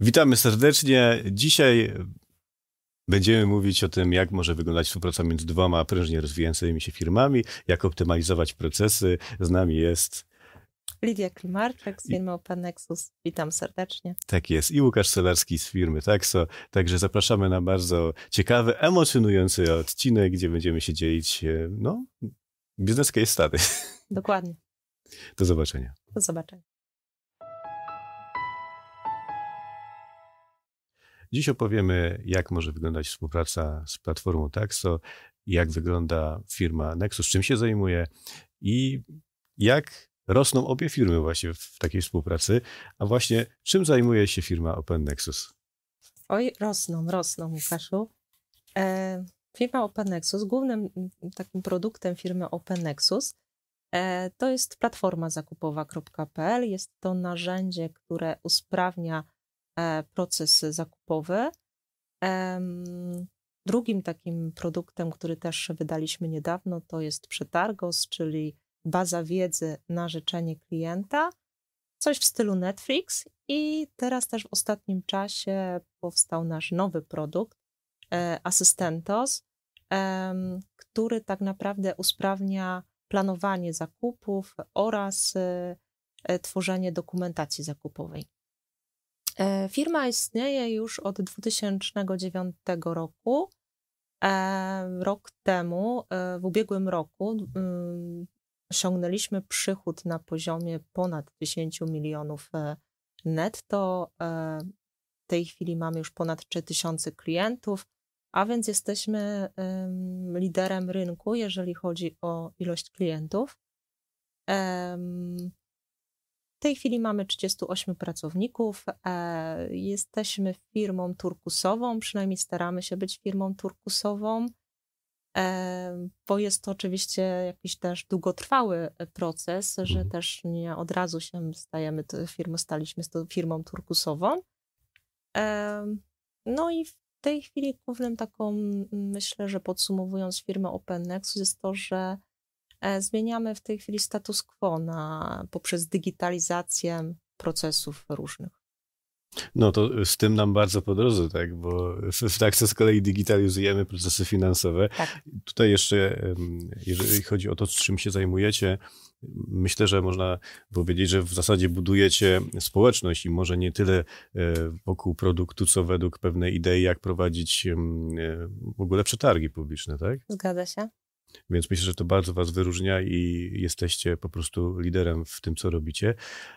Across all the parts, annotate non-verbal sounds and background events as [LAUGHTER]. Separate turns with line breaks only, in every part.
Witamy serdecznie. Dzisiaj będziemy mówić o tym, jak może wyglądać współpraca między dwoma prężnie rozwijającymi się firmami, jak optymalizować procesy. Z nami jest
Lidia Klimarczak z firmy Open Nexus. Witam serdecznie.
Tak jest. I Łukasz Solarski z firmy Taxo. Także zapraszamy na bardzo ciekawy, emocjonujący odcinek, gdzie będziemy się dzielić, e, no, biznes case study.
Dokładnie.
Do zobaczenia.
Do zobaczenia.
Dziś opowiemy, jak może wyglądać współpraca z platformą Taxo, jak wygląda firma Nexus, czym się zajmuje i jak rosną obie firmy właśnie w takiej współpracy. A właśnie czym zajmuje się firma Open Nexus?
Oj, rosną, rosną, Łukaszu. E, firma Open Nexus, głównym takim produktem firmy Open Nexus e, to jest platforma zakupowa.pl. Jest to narzędzie, które usprawnia proces zakupowy. Drugim takim produktem, który też wydaliśmy niedawno, to jest Przetargos, czyli baza wiedzy na życzenie klienta, coś w stylu Netflix. I teraz też w ostatnim czasie powstał nasz nowy produkt, e, Asystentos, który tak naprawdę usprawnia planowanie zakupów oraz e, tworzenie dokumentacji zakupowej. E, firma istnieje już od 2009 roku. E, rok temu, e, w ubiegłym roku, osiągnęliśmy przychód na poziomie ponad 10 milionów netto. W tej chwili mamy już ponad 3000 klientów, a więc jesteśmy liderem rynku, jeżeli chodzi o ilość klientów. W tej chwili mamy 38 pracowników. E, jesteśmy firmą turkusową, przynajmniej staramy się być firmą turkusową, e, bo jest to oczywiście jakiś też długotrwały proces, że mhm. też nie od razu się stajemy firmą, staliśmy firmą turkusową. E, no i w tej chwili głównym taką, myślę, że podsumowując firmę Open Nexus jest to, że E, zmieniamy w tej chwili status quo na, poprzez digitalizację procesów różnych.
No to z tym nam bardzo po drodze, tak, bo w Taxo z kolei digitalizujemy procesy finansowe. Tak. Tutaj jeszcze, jeżeli chodzi o to, czym się zajmujecie, myślę, że można powiedzieć, że w zasadzie budujecie społeczność i może nie tyle e, wokół produktu, co według pewnej idei, jak prowadzić e, w ogóle przetargi publiczne, tak?
Zgadza się.
Więc myślę, że to bardzo was wyróżnia i jesteście po prostu liderem w tym, co robicie.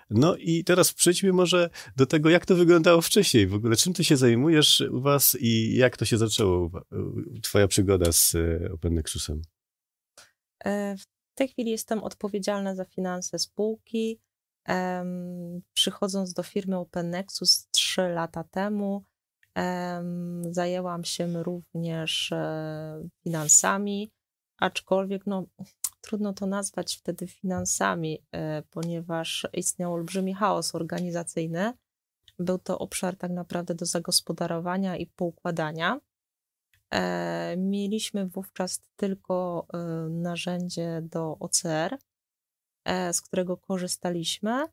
No i teraz przejdźmy może do tego, jak to wyglądało wcześniej. W ogóle czym ty się zajmujesz u was i jak to się zaczęło, twoja przygoda z e, Open Nexusem?
E, w tej chwili jestem odpowiedzialna za finanse spółki. Przychodząc do firmy Open Nexus trzy lata temu, zajęłam się również e, finansami aczkolwiek no, trudno to nazwać wtedy finansami, e, ponieważ istniał olbrzymi chaos organizacyjny. Był to obszar tak naprawdę do zagospodarowania i poukładania. E, mieliśmy wówczas tylko e, narzędzie do OCR, z którego korzystaliśmy.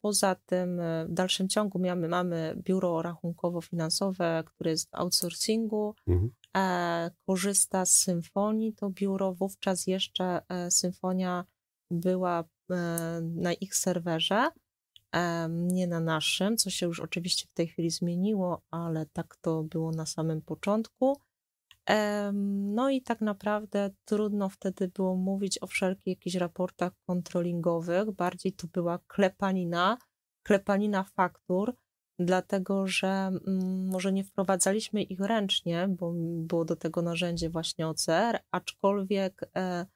Poza tym w dalszym ciągu mamy, mamy biuro rachunkowo-finansowe, które jest w outsourcingu. Mhm. E, korzysta z symfonii, to biuro. Wówczas jeszcze e, symfonia była e, na ich serwerze, nie na naszym, co się już oczywiście w tej chwili zmieniło, ale tak to było na samym początku. No i tak naprawdę trudno wtedy było mówić o wszelkich jakichś raportach kontrolingowych, bardziej to była klepanina, klepanina faktur, dlatego że mm, może nie wprowadzaliśmy ich ręcznie, bo było do tego narzędzie właśnie OCR, aczkolwiek e,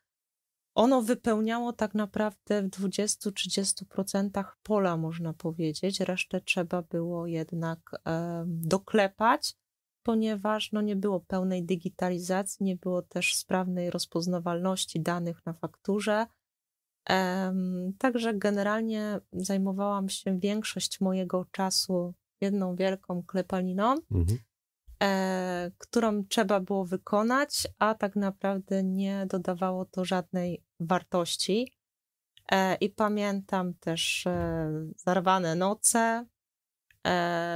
ono wypełniało tak naprawdę w 20-30% pola, można powiedzieć. Resztę trzeba było jednak e, doklepać, ponieważ no, nie było pełnej digitalizacji, nie było też sprawnej rozpoznawalności danych na fakturze. Także generalnie zajmowałam się większość mojego czasu jedną wielką klepaniną, mhm. E, którą trzeba było wykonać, a tak naprawdę nie dodawało to żadnej wartości. E, I pamiętam też e, zarwane noce,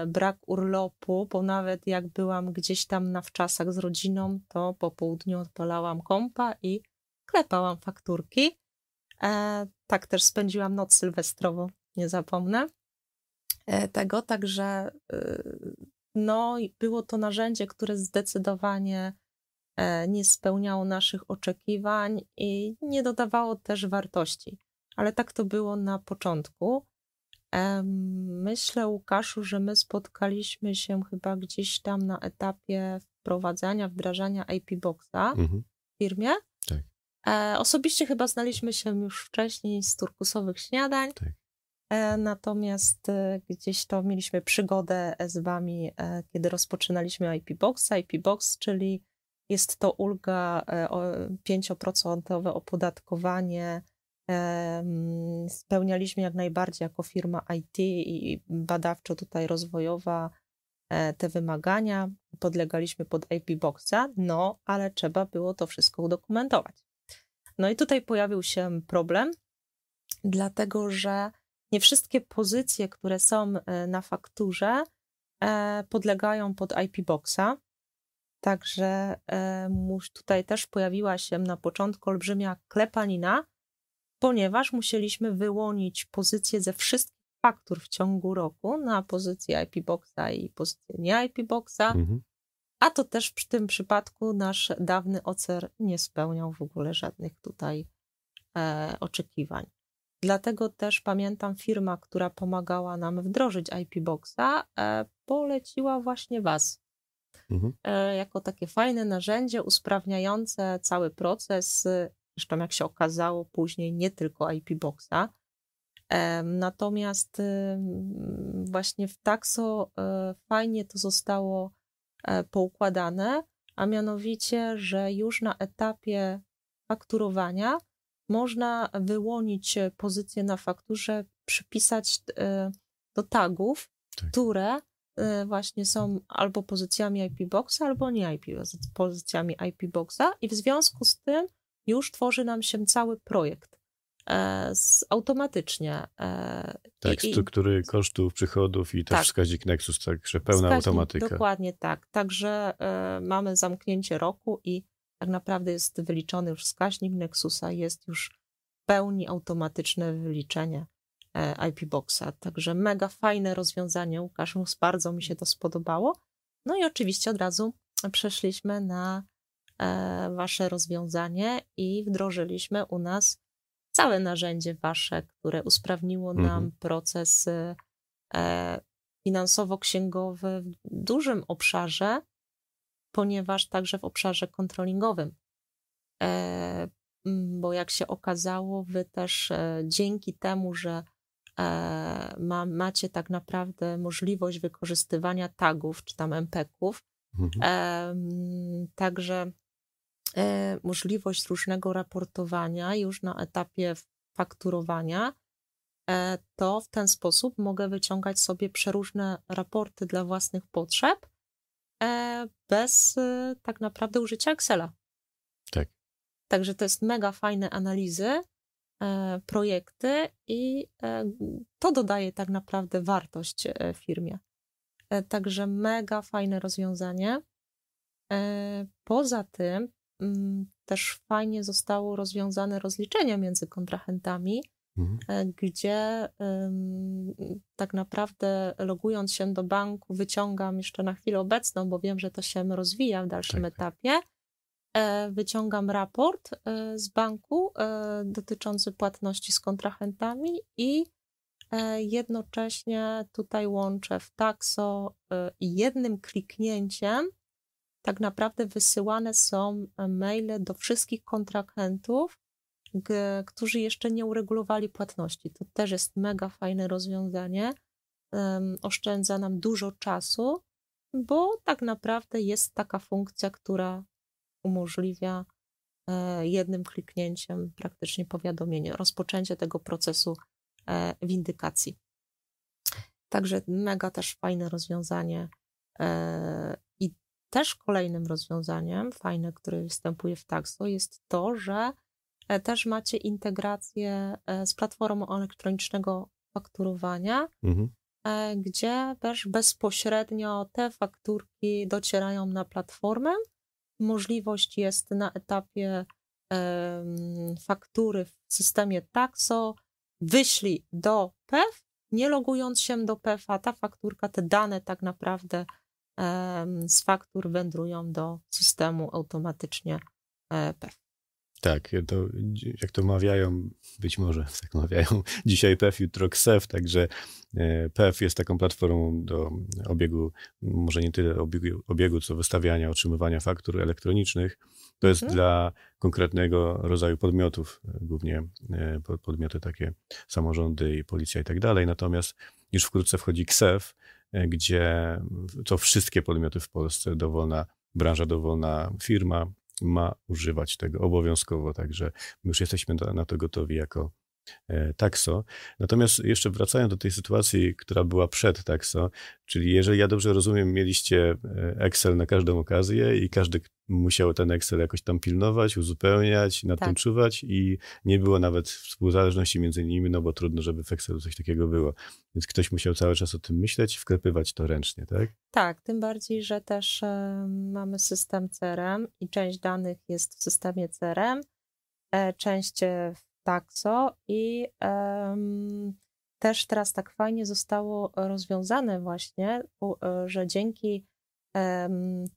brak urlopu, bo nawet jak byłam gdzieś tam na wczasach z rodziną, to po południu odpalałam kompa i klepałam fakturki. E, tak też spędziłam noc sylwestrową, nie zapomnę e, tego, także y, no, było to narzędzie, które zdecydowanie e, nie spełniało naszych oczekiwań i nie dodawało też wartości. Ale tak to było na początku. Myślę, Łukaszu, że my spotkaliśmy się chyba gdzieś tam na etapie wprowadzania, wdrażania IP Boxa mhm. w firmie. E, osobiście chyba znaliśmy się już wcześniej z turkusowych śniadań. Tak. E, natomiast e, gdzieś to mieliśmy przygodę z wami, e, kiedy rozpoczynaliśmy IP Boxa. IP Box, czyli jest to ulga 5% opodatkowanie. Spełnialiśmy jak najbardziej jako firma IT i badawczo tutaj rozwojowa te wymagania. Podlegaliśmy pod IP Boxa, no ale trzeba było to wszystko udokumentować. No i tutaj pojawił się problem, dlatego że nie wszystkie pozycje, które są e, na fakturze, e, podlegają pod IP Boxa. Także e, tutaj też pojawiła się na początku olbrzymia klepanina, ponieważ musieliśmy wyłonić pozycje ze wszystkich faktur w ciągu roku na pozycję IP Boxa i pozycję nie IP Boxa. Mhm. A to też w tym przypadku nasz dawny OCER nie spełniał w ogóle żadnych tutaj e, oczekiwań. Dlatego też pamiętam firma, która pomagała nam wdrożyć IP Boxa, e, poleciła właśnie Was. Mhm. E, jako takie fajne narzędzie usprawniające cały proces, zresztą jak się okazało później nie tylko IP Boxa. E, natomiast właśnie w Taxo fajnie to zostało poukładane, a mianowicie, że już na etapie fakturowania można wyłonić pozycję na fakturze, przypisać e, do tagów, tak. które e, właśnie są albo pozycjami IP Boxa, albo nie IP, pozycjami IP Boxa i w związku z tym już tworzy nam się cały projekt e, automatycznie.
Tak, I, struktury kosztów, przychodów i też tak. wskaźnik Nexus, także pełna wskaźnik, automatyka.
Dokładnie tak. Także mamy zamknięcie roku i tak naprawdę jest wyliczony już wskaźnik Nexusa, jest już w pełni automatyczne wyliczenie e, IP Boxa. Także mega fajne rozwiązanie, Łukasz, bardzo mi się to spodobało. No i oczywiście od razu przeszliśmy na e, wasze rozwiązanie i wdrożyliśmy u nas całe narzędzie wasze, które usprawniło nam mhm. proces e, finansowo-księgowy w dużym obszarze, ponieważ także w obszarze kontrolingowym. E, bo jak się okazało, wy też e, dzięki temu, że e, ma, macie tak naprawdę możliwość wykorzystywania tagów czy tam MPK-ów, mhm. także możliwość różnego raportowania już na etapie fakturowania, to w ten sposób mogę wyciągać sobie przeróżne raporty dla własnych potrzeb E, bez e, tak naprawdę użycia Excela.
Tak.
Także to jest mega fajne analizy, e, projekty i to dodaje tak naprawdę wartość firmie. Także mega fajne rozwiązanie. Poza tym też fajnie zostało rozwiązane rozliczenie między kontrahentami, Mhm. E, gdzie tak naprawdę logując się do banku, wyciągam jeszcze na chwilę obecną, bo wiem, że to się rozwija w dalszym tak. tak. etapie. E, wyciągam raport e, z banku dotyczący płatności z kontrahentami i jednocześnie tutaj łączę w i jednym kliknięciem tak naprawdę wysyłane są maile do wszystkich kontrahentów którzy jeszcze nie uregulowali płatności. To też jest mega fajne rozwiązanie. Oszczędza nam dużo czasu, bo tak naprawdę jest taka funkcja, która umożliwia e, jednym kliknięciem praktycznie powiadomienie, rozpoczęcie tego procesu e, windykacji. Także mega też fajne rozwiązanie. E, też kolejnym rozwiązaniem, fajne, które występuje w Taxo, jest to, że E, też macie integrację e, z platformą elektronicznego fakturowania, mhm. gdzie też bezpośrednio te fakturki docierają na platformę. Możliwość jest na etapie faktury w systemie Taxo, wyślij do PEF, nie logując się do PEF, a ta fakturka, te dane tak naprawdę z faktur wędrują do systemu automatycznie e, PEF.
Tak, to, jak to mawiają, być może [LAUGHS] tak mawiają, dzisiaj PEF, jutro KSEF, także e, PEF jest taką platformą do obiegu, może nie tyle obiegu, obiegu co wystawiania, otrzymywania faktur elektronicznych. To jest mhm. dla konkretnego rodzaju podmiotów, e, głównie podmioty takie samorządy i policja i tak dalej. Natomiast już wkrótce wchodzi KSEF, gdzie to wszystkie podmioty w Polsce, dowolna branża, dowolna firma ma używać tego obowiązkowo, także my już jesteśmy na to gotowi jako e, Taxo. Natomiast jeszcze wracając do tej sytuacji, która była przed Taxo, czyli jeżeli ja dobrze rozumiem, mieliście e, Excel na każdą okazję i każdy musiał ten Excel jakoś tam pilnować, uzupełniać, nad tak. tym czuwać i nie było nawet współzależności między nimi, no bo trudno, żeby w Excelu coś takiego było. Więc ktoś musiał cały czas o tym myśleć, wklepywać to ręcznie, tak?
Tak, tym bardziej, że też y, mamy system CRM i część danych jest w systemie CRM, e, część w Taxo i y, też teraz tak fajnie zostało rozwiązane właśnie, e, że dzięki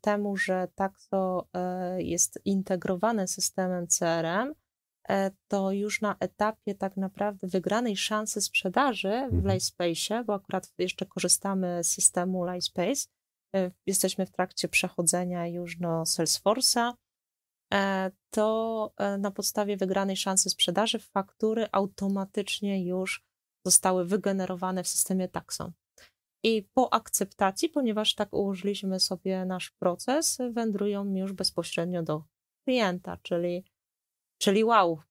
temu, że Taxo e, jest integrowane systemem CRM, e, to już na etapie tak naprawdę wygranej szansy sprzedaży w mhm. Lightspace, bo akurat jeszcze korzystamy z systemu Lightspace, jesteśmy w trakcie przechodzenia już do Salesforce'a, to na podstawie wygranej szansy sprzedaży faktury automatycznie już zostały wygenerowane w systemie Taxon. I po akceptacji, ponieważ tak ułożyliśmy sobie nasz proces, wędrują już bezpośrednio do klienta, czyli, czyli wow.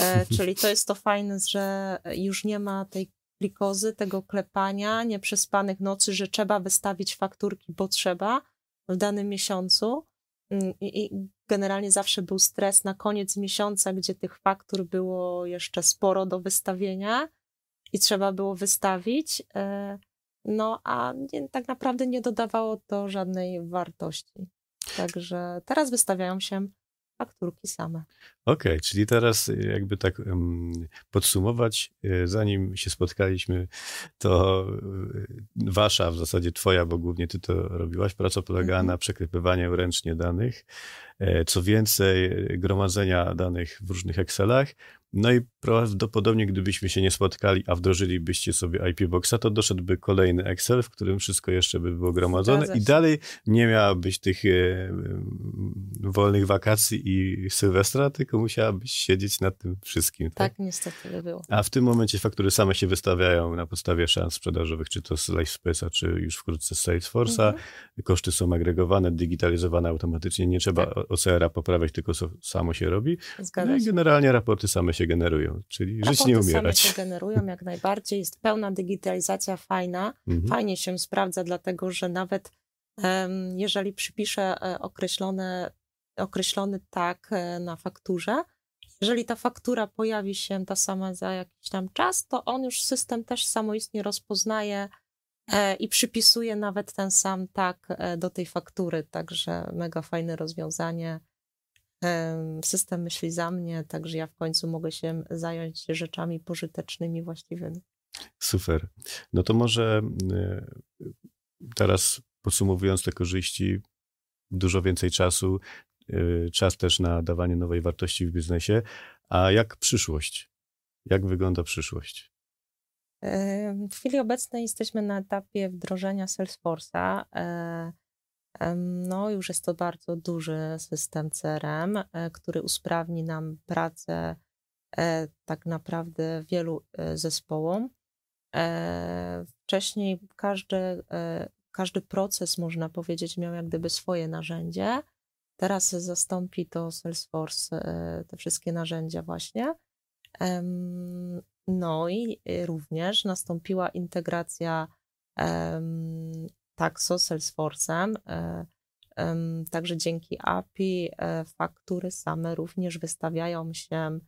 E, [LAUGHS] czyli to jest to fajne, że już nie ma tej klikozy, tego klepania, nieprzespanych nocy, że trzeba wystawić fakturki, bo trzeba w danym miesiącu. Mm, I, generalnie zawsze był stres na koniec miesiąca, gdzie tych faktur było jeszcze sporo do wystawienia i trzeba było wystawić. E, no a nie, tak naprawdę nie dodawało to żadnej wartości. Także teraz wystawiają się fakturki same.
Okej, okay, czyli teraz y, jakby tak um, podsumować, y, zanim się spotkaliśmy, to y, wasza, w zasadzie twoja, bo głównie ty to robiłaś, praca polegała -hmm. na przekrypywaniu ręcznie danych. E, co więcej, gromadzenia danych w różnych Excelach, no i prawdopodobnie, gdybyśmy się nie spotkali, a wdrożylibyście sobie IP Boxa, to doszedłby kolejny Excel, w którym wszystko jeszcze by było gromadzone i dalej nie miałabyś tych e, wolnych wakacji i Sylwestra, tylko musiałabyś siedzieć nad tym wszystkim.
Tak, tak niestety by było.
A w tym momencie faktury same się wystawiają na podstawie szans sprzedażowych, czy to z LifeSpace'a, czy już wkrótce z Salesforce'a. Mhm. Koszty są agregowane, digitalizowane automatycznie, nie trzeba tak. OCR-a poprawiać, tylko samo się robi. Zgadza no i generalnie raporty same się generują, czyli żyć nie umierać.
Same się generują jak najbardziej, jest pełna digitalizacja fajna, mhm. fajnie się sprawdza, dlatego że nawet um, jeżeli przypiszę e, określone, określony tak e, na fakturze, jeżeli ta faktura pojawi się ta sama za jakiś tam czas, to on już system też samoistnie rozpoznaje e, i przypisuje nawet ten sam tak do tej faktury, także mega fajne rozwiązanie system myśli za mnie, także ja w końcu mogę się zająć rzeczami pożytecznymi właściwymi.
Super. No to może e, teraz podsumowując te korzyści, dużo więcej czasu, e, czas też na dawanie nowej wartości w biznesie. A jak przyszłość? Jak wygląda przyszłość?
W chwili obecnej jesteśmy na etapie wdrożenia Salesforce'a. No, już jest to bardzo duży system CRM, e, który usprawni nam pracę e, tak naprawdę wielu e, zespołom. Wcześniej każdy, każdy proces, można powiedzieć, miał jak gdyby swoje narzędzie. Teraz zastąpi to Salesforce te wszystkie narzędzia właśnie. No i również nastąpiła integracja Taxo, Salesforce'em. E, także dzięki API e, faktury same również wystawiają się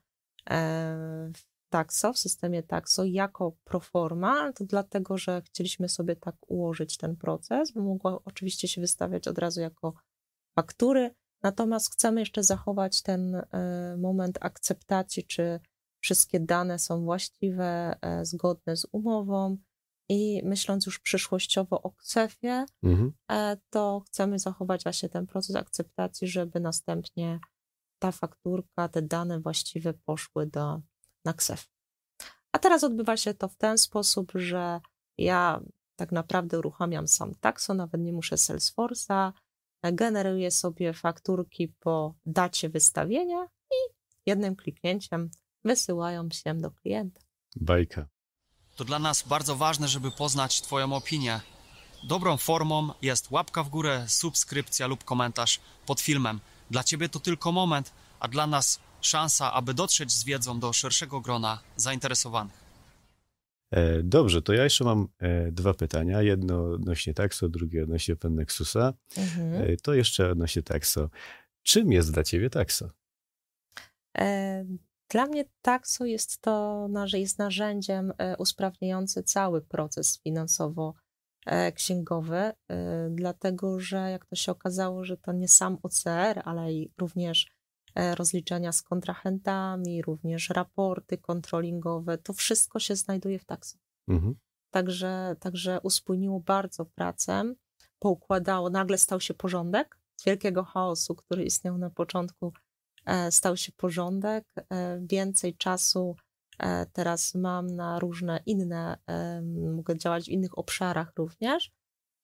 e, Taxo, w systemie Taxo jako proforma, dlatego, że chcieliśmy sobie tak ułożyć ten proces, by mogła oczywiście się wystawiać od razu jako faktury, natomiast chcemy jeszcze zachować ten moment akceptacji, czy wszystkie dane są właściwe, zgodne z umową i myśląc już przyszłościowo o KCEF-ie, mhm. E, to chcemy zachować właśnie ten proces akceptacji, żeby następnie ta fakturka, te dane właściwe poszły do, na KSEF. A teraz odbywa się to w ten sposób, że ja tak naprawdę uruchamiam sam Taxo, nawet nie muszę Salesforce'a, generuję sobie fakturki po dacie wystawienia i jednym kliknięciem wysyłają się do klienta.
Bajka.
To dla nas bardzo ważne, żeby poznać Twoją opinię. Dobrą formą jest łapka w górę, subskrypcja lub komentarz pod filmem. Dla Ciebie to tylko moment, a dla nas szansa, aby dotrzeć z wiedzą do szerszego grona zainteresowanych.
E, dobrze, to ja jeszcze mam e, dwa pytania. Jedno odnośnie Taxo, drugie odnośnie Pennexusa. Mhm. E, to jeszcze odnośnie Taxo. Czym jest dla ciebie Taxo?
Dla mnie Taxo jest to, jest narzędziem usprawniającym cały proces finansowo-księgowy, dlatego że jak to się okazało, że to nie sam OCR, ale i również E, rozliczenia z kontrahentami, również raporty kontrolingowe, to wszystko się znajduje w taksach. Mhm. Także, także uspójniło bardzo pracę, poukładało, nagle stał się porządek. Z wielkiego chaosu, który istniał na początku, e, stał się porządek. E, więcej czasu teraz mam na różne inne, mogę działać w innych obszarach również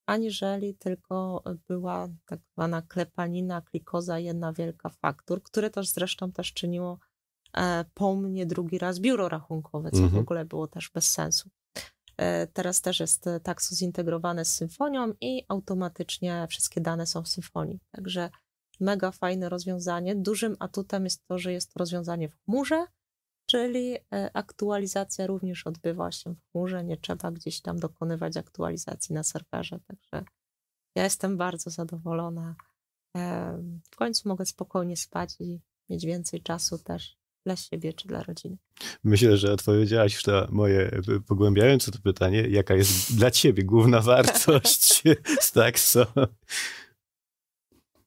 aniżeli tylko była tak zwana klepanina, klikoza, jedna wielka faktur, które też zresztą też czyniło e, po mnie drugi raz biuro rachunkowe, co w mhm. ogóle było też bez sensu. E, teraz też jest takso zintegrowane z symfonią i automatycznie wszystkie dane są w symfonii. Także mega fajne rozwiązanie. Dużym atutem jest to, że jest to rozwiązanie w chmurze, czyli e, aktualizacja również odbywa się w chmurze, nie trzeba gdzieś tam dokonywać aktualizacji na serwerze, także ja jestem bardzo zadowolona. W końcu mogę spokojnie spać i mieć więcej czasu też dla siebie czy dla rodziny.
Myślę, że odpowiedziałaś już na moje pogłębiające to pytanie, jaka jest dla ciebie główna [LAUGHS] wartość [LAUGHS] z Taxo?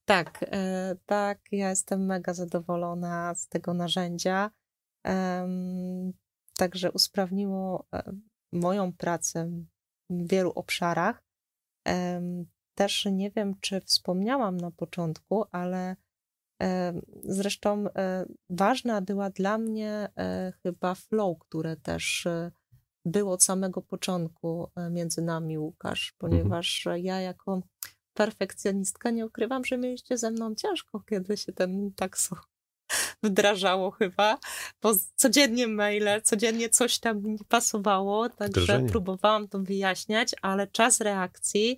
Tak, e, tak, ja jestem mega zadowolona z tego narzędzia. Także usprawniło e, moją pracę w wielu obszarach. Też nie wiem, czy wspomniałam na początku, ale zresztą e, ważna była dla mnie chyba flow, które też było od samego początku między nami, Łukasz, mhm. ponieważ ja jako perfekcjonistka nie ukrywam, że mieliście ze mną ciężko, kiedy się ten tak [LAUGHS] wdrażało chyba, bo codziennie maile, codziennie coś tam nie pasowało, także Wdrożenie. próbowałam to wyjaśniać, ale czas reakcji,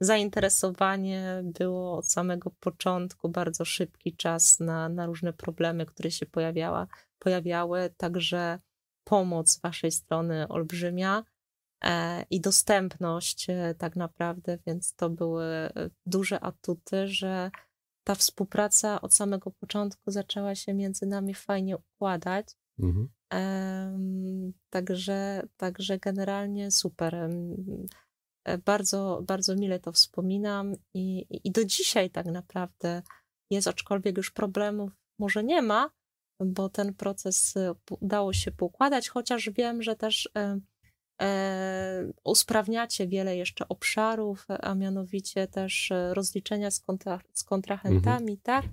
zainteresowanie było od samego początku, bardzo szybki czas na, na różne problemy, które się pojawiała, pojawiały, także pomoc z waszej strony olbrzymia i dostępność e, tak naprawdę, więc to były e, duże atuty, że ta współpraca od samego początku zaczęła się między nami fajnie układać. Mhm. Także, także generalnie super. E, bardzo, bardzo mile to wspominam i, i do dzisiaj tak naprawdę jest, aczkolwiek już problemów może nie ma, bo ten proces e, udało się poukładać, chociaż wiem, że też E, usprawniacie wiele jeszcze obszarów, a mianowicie też e, rozliczenia z, kontra, z kontrahentami, mhm. tak?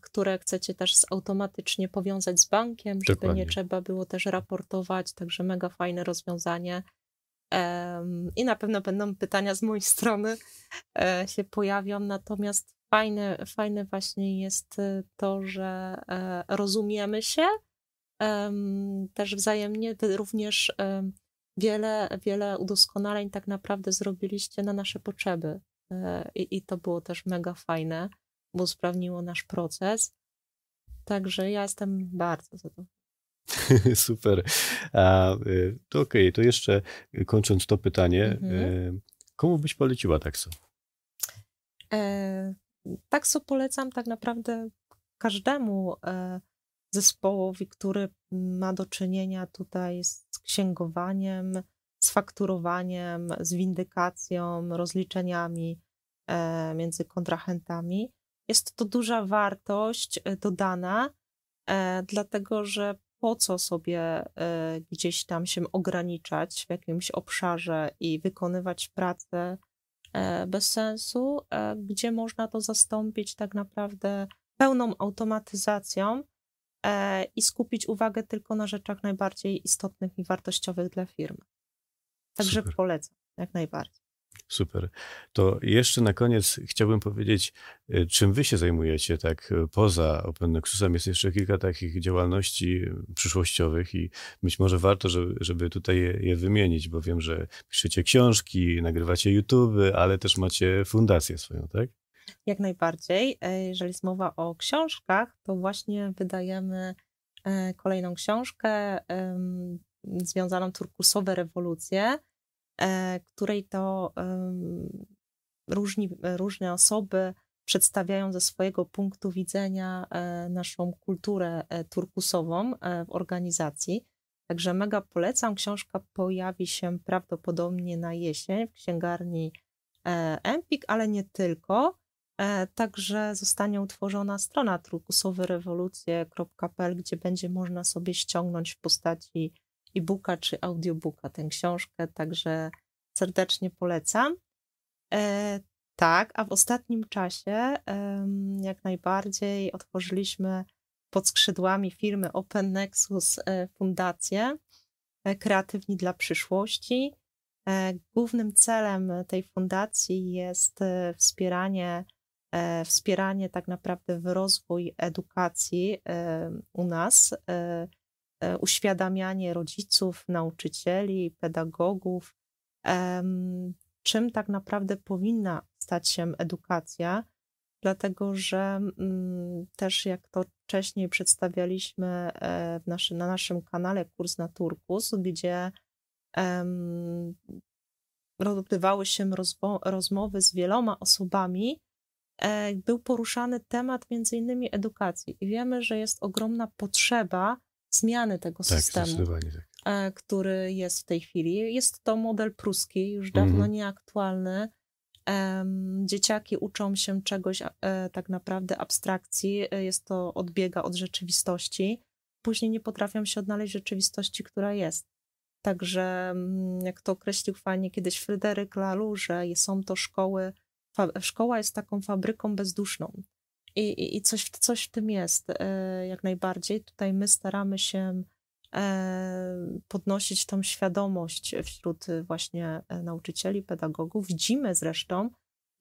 które chcecie też automatycznie powiązać z bankiem, żeby Dokładnie. nie trzeba było też raportować, także mega fajne rozwiązanie. I na pewno będą pytania z mojej strony e, się pojawią, natomiast fajne, fajne właśnie jest to, że rozumiemy się, też wzajemnie, również wiele, wiele udoskonaleń tak naprawdę zrobiliście na nasze potrzeby. E, I, I to było też mega fajne, bo usprawniło nasz proces. Także ja jestem bardzo zadowolona. [LAUGHS]
Super. A, y, to okej, okay, to jeszcze kończąc to pytanie, mhm. Y, komu byś poleciła takso?
E, takso polecam tak naprawdę każdemu. E, zespołowi, który ma do czynienia tutaj z księgowaniem, z fakturowaniem, z windykacją, rozliczeniami e, między kontrahentami. Jest to duża wartość e, dodana, e, dlatego że po co sobie gdzieś tam się ograniczać w jakimś obszarze i wykonywać pracę bez sensu, gdzie można to zastąpić tak naprawdę pełną automatyzacją i skupić uwagę tylko na rzeczach najbardziej istotnych i wartościowych dla firmy. Także Super. polecam, jak najbardziej.
Super. To jeszcze na koniec chciałbym powiedzieć, y, czym wy się zajmujecie, tak y, poza Open Nexusem jest jeszcze kilka takich działalności przyszłościowych i być może warto, żeby, żeby tutaj je, je wymienić, bo wiem, że piszecie książki, nagrywacie YouTube, ale też macie fundację swoją, tak?
Jak najbardziej. E, jeżeli jest mowa o książkach, to właśnie wydajemy e, kolejną książkę związaną turkusowe rewolucje, e, której to różni, różne osoby przedstawiają ze swojego punktu widzenia naszą kulturę turkusową w organizacji. Także mega polecam. Książka pojawi się prawdopodobnie na jesień w księgarni Empik, ale nie tylko. Także zostanie utworzona strona turkusowerewolucje.pl, gdzie będzie można sobie ściągnąć w postaci e-booka czy audiobooka tę książkę, także serdecznie polecam. E, tak, a w ostatnim czasie e, jak najbardziej otworzyliśmy pod skrzydłami firmy Open Nexus e, fundację e, Kreatywni dla przyszłości. E, głównym celem tej fundacji jest e, wspieranie wspieranie tak naprawdę w rozwój edukacji u nas, E, uświadamianie rodziców, nauczycieli, pedagogów, czym tak naprawdę powinna stać się edukacja, dlatego że mm, też jak to wcześniej przedstawialiśmy e, naszy, na naszym kanale Kurs na Turkus, gdzie odbywały się rozmowy z wieloma osobami, e, był poruszany temat między innymi edukacji i wiemy, że jest ogromna potrzeba zmiany tego tak, systemu, tak. E, który jest w tej chwili. Jest to model pruski, już dawno mhm. nieaktualny. Dzieciaki uczą się czegoś e, tak naprawdę abstrakcji, e, jest to odbiega od rzeczywistości. Później nie potrafią się odnaleźć w rzeczywistości, która jest. Także, mm, jak to określił fajnie kiedyś Fryderyk Lalu, że są to szkoły, szkoła jest taką fabryką bezduszną. I, i coś, coś w tym jest, e, jak najbardziej. Tutaj my staramy się e, podnosić tą świadomość wśród właśnie e, nauczycieli, pedagogów. Widzimy zresztą,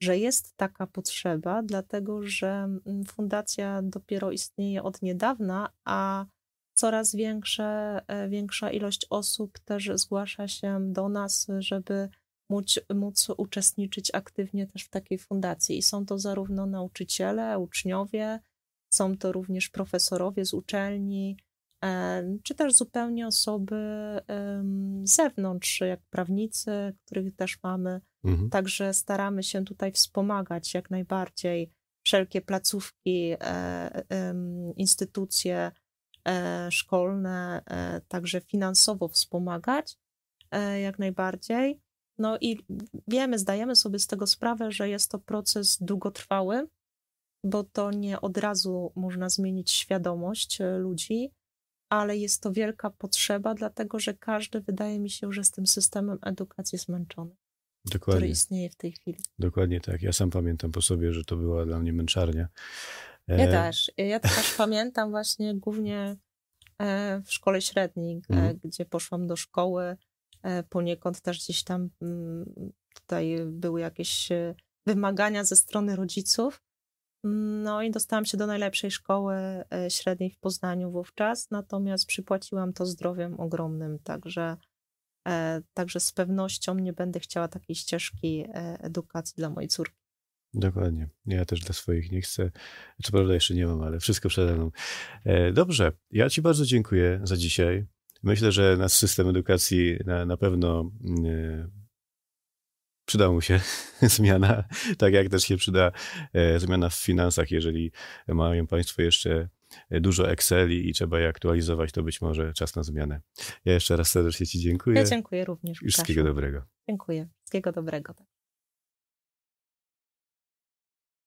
że jest taka potrzeba, dlatego że mm, fundacja dopiero istnieje od niedawna, a coraz większe, większa ilość osób też zgłasza się do nas, żeby móc, móc uczestniczyć aktywnie też w takiej fundacji. I są to zarówno nauczyciele, uczniowie, są to również profesorowie z uczelni, czy też zupełnie osoby z zewnątrz, jak prawnicy, których też mamy. Mhm. Także staramy się tutaj wspomagać jak najbardziej wszelkie placówki, e, instytucje e, szkolne, e, także finansowo wspomagać jak najbardziej. No i wiemy, zdajemy sobie z tego sprawę, że jest to proces długotrwały, bo to nie od razu można zmienić świadomość e, ludzi, ale jest to wielka potrzeba, dlatego że każdy, wydaje mi się, że z tym systemem edukacji zmęczony. Dokładnie. Który istnieje w tej chwili.
Dokładnie tak. Ja sam pamiętam po sobie, że to była dla mnie męczarnia.
Ja e... też. Ja też [LAUGHS] pamiętam właśnie głównie e, w szkole średniej, mhm. gdzie poszłam do szkoły E, poniekąd też gdzieś tam mm, tutaj były jakieś e, wymagania ze strony rodziców. No i dostałam się do najlepszej szkoły e, średniej w Poznaniu wówczas, natomiast przypłaciłam to zdrowiem ogromnym, także, także z pewnością nie będę chciała takiej ścieżki edukacji dla mojej córki.
Dokładnie. Ja też dla swoich nie chcę. Co prawda jeszcze nie mam, ale wszystko przede mną. Dobrze. Ja Ci bardzo dziękuję za dzisiaj. Myślę, że nasz system edukacji na, na pewno yy, przyda mu się [LAUGHS] zmiana, tak jak też się przyda e, zmiana w finansach, jeżeli mają Państwo jeszcze dużo Exceli i trzeba je aktualizować, to być może czas na zmianę. Ja jeszcze raz serdecznie Ci dziękuję.
Ja dziękuję również.
Wszystkiego dobrego.
Dziękuję. Wszystkiego dobrego.